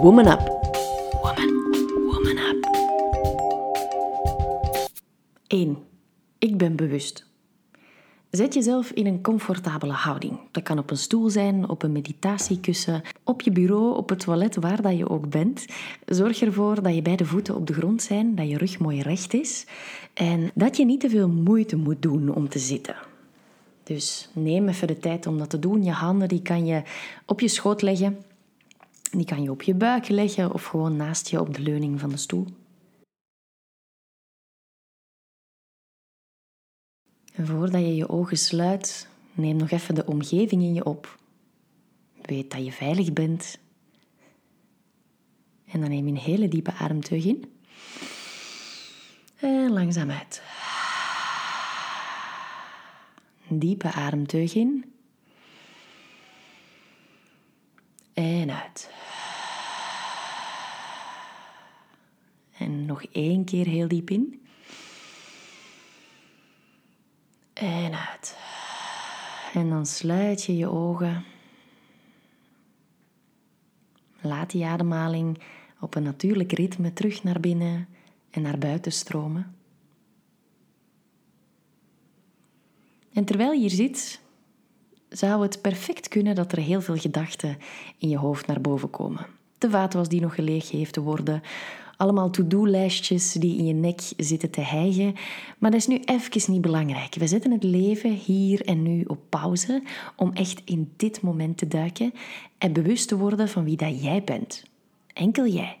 Woman Up. Woman, woman up. 1. Ik ben bewust. Zet jezelf in een comfortabele houding. Dat kan op een stoel zijn, op een meditatiekussen, op je bureau, op het toilet, waar dat je ook bent. Zorg ervoor dat je beide voeten op de grond zijn, dat je rug mooi recht is en dat je niet te veel moeite moet doen om te zitten. Dus neem even de tijd om dat te doen. Je handen die kan je op je schoot leggen. Die kan je op je buik leggen of gewoon naast je op de leuning van de stoel. En voordat je je ogen sluit, neem nog even de omgeving in je op. Weet dat je veilig bent. En dan neem je een hele diepe ademteug in. En langzaam uit. Diepe ademteug in. En uit. En nog één keer heel diep in. En uit. En dan sluit je je ogen. Laat die ademhaling op een natuurlijk ritme terug naar binnen en naar buiten stromen. En terwijl je hier zit, zou het perfect kunnen dat er heel veel gedachten in je hoofd naar boven komen. De vaatwas die nog geleeg heeft te worden, allemaal to-do-lijstjes die in je nek zitten te hijgen. Maar dat is nu even niet belangrijk. We zetten het leven hier en nu op pauze om echt in dit moment te duiken en bewust te worden van wie dat jij bent. Enkel jij.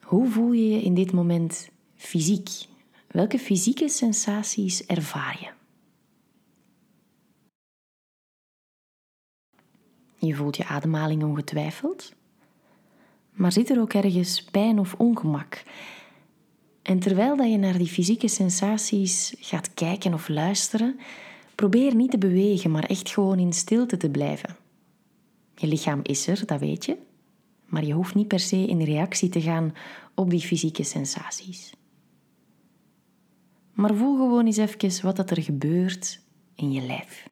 Hoe voel je je in dit moment fysiek? Welke fysieke sensaties ervaar je? Je voelt je ademhaling ongetwijfeld. Maar zit er ook ergens pijn of ongemak? En terwijl dat je naar die fysieke sensaties gaat kijken of luisteren, probeer niet te bewegen, maar echt gewoon in stilte te blijven. Je lichaam is er, dat weet je, maar je hoeft niet per se in reactie te gaan op die fysieke sensaties. Maar voel gewoon eens even wat dat er gebeurt in je lijf.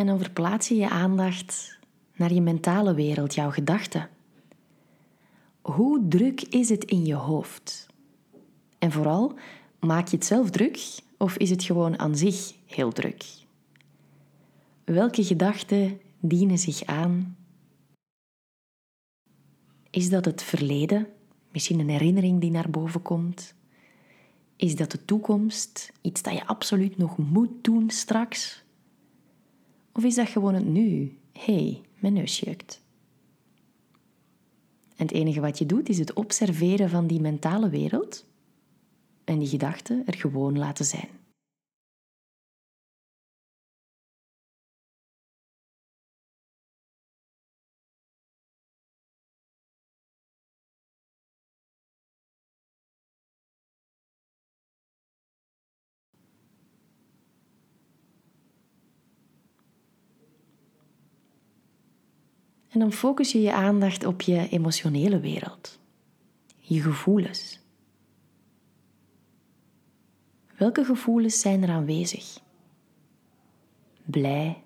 En dan verplaats je je aandacht naar je mentale wereld, jouw gedachten. Hoe druk is het in je hoofd? En vooral, maak je het zelf druk of is het gewoon aan zich heel druk? Welke gedachten dienen zich aan? Is dat het verleden, misschien een herinnering die naar boven komt? Is dat de toekomst, iets dat je absoluut nog moet doen straks? Of is dat gewoon het nu? Hé, hey, mijn neus jukt. En het enige wat je doet is het observeren van die mentale wereld en die gedachten er gewoon laten zijn. En dan focus je je aandacht op je emotionele wereld, je gevoelens. Welke gevoelens zijn er aanwezig? Blij?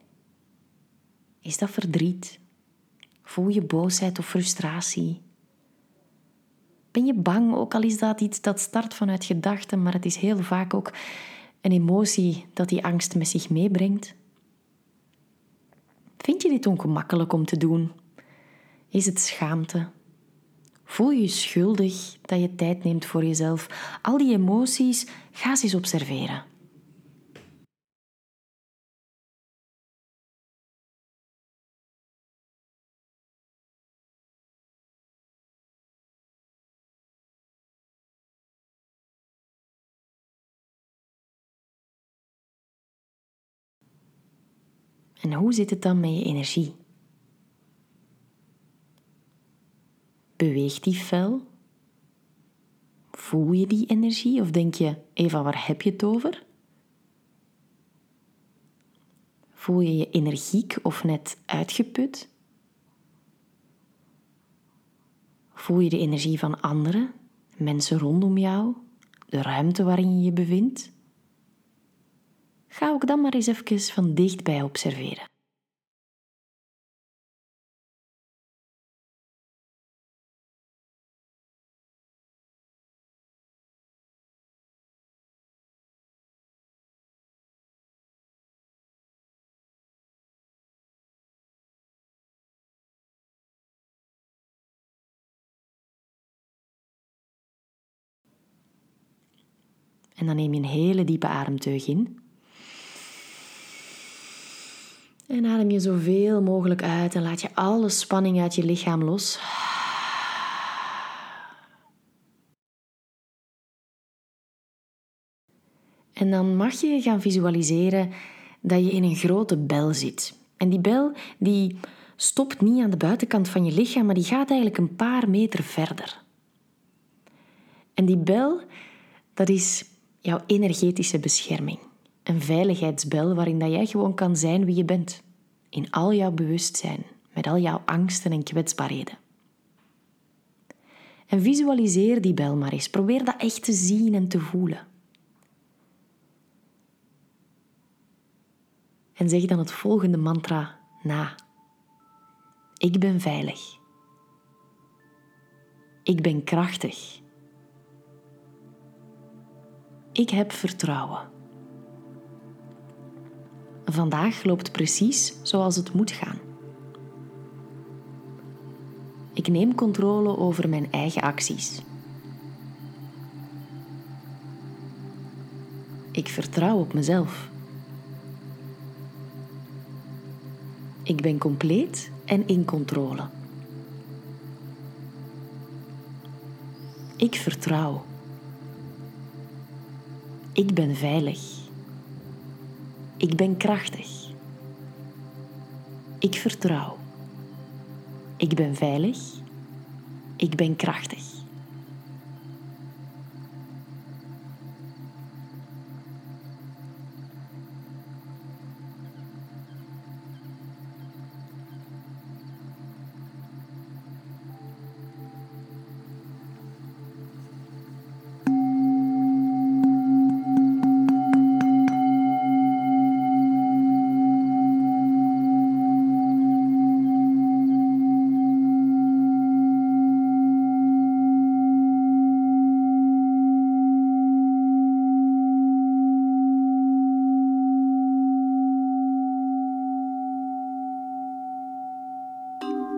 Is dat verdriet? Voel je boosheid of frustratie? Ben je bang, ook al is dat iets dat start vanuit gedachten, maar het is heel vaak ook een emotie dat die angst met zich meebrengt? Vind je dit ongemakkelijk om te doen? Is het schaamte? Voel je je schuldig dat je tijd neemt voor jezelf? Al die emoties, ga ze eens observeren. En hoe zit het dan met je energie? Beweegt die fel? Voel je die energie of denk je, Eva, waar heb je het over? Voel je je energiek of net uitgeput? Voel je de energie van anderen, mensen rondom jou, de ruimte waarin je je bevindt? Ga ook dan maar eens even van dichtbij observeren. En dan neem je een hele diepe ademteug in. En adem je zoveel mogelijk uit en laat je alle spanning uit je lichaam los. En dan mag je gaan visualiseren dat je in een grote bel zit. En die bel die stopt niet aan de buitenkant van je lichaam, maar die gaat eigenlijk een paar meter verder. En die bel, dat is jouw energetische bescherming. Een veiligheidsbel waarin dat jij gewoon kan zijn wie je bent. In al jouw bewustzijn, met al jouw angsten en kwetsbaarheden. En visualiseer die bel maar eens. Probeer dat echt te zien en te voelen. En zeg dan het volgende mantra na. Ik ben veilig. Ik ben krachtig. Ik heb vertrouwen. Vandaag loopt precies zoals het moet gaan. Ik neem controle over mijn eigen acties. Ik vertrouw op mezelf. Ik ben compleet en in controle. Ik vertrouw. Ik ben veilig. Ik ben krachtig. Ik vertrouw. Ik ben veilig. Ik ben krachtig.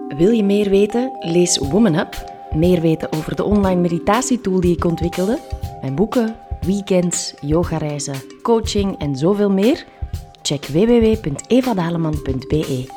Wil je meer weten? Lees Woman Up. Meer weten over de online meditatietool die ik ontwikkelde, mijn boeken, weekends, yogareizen, coaching en zoveel meer? Check www.evadaleman.be.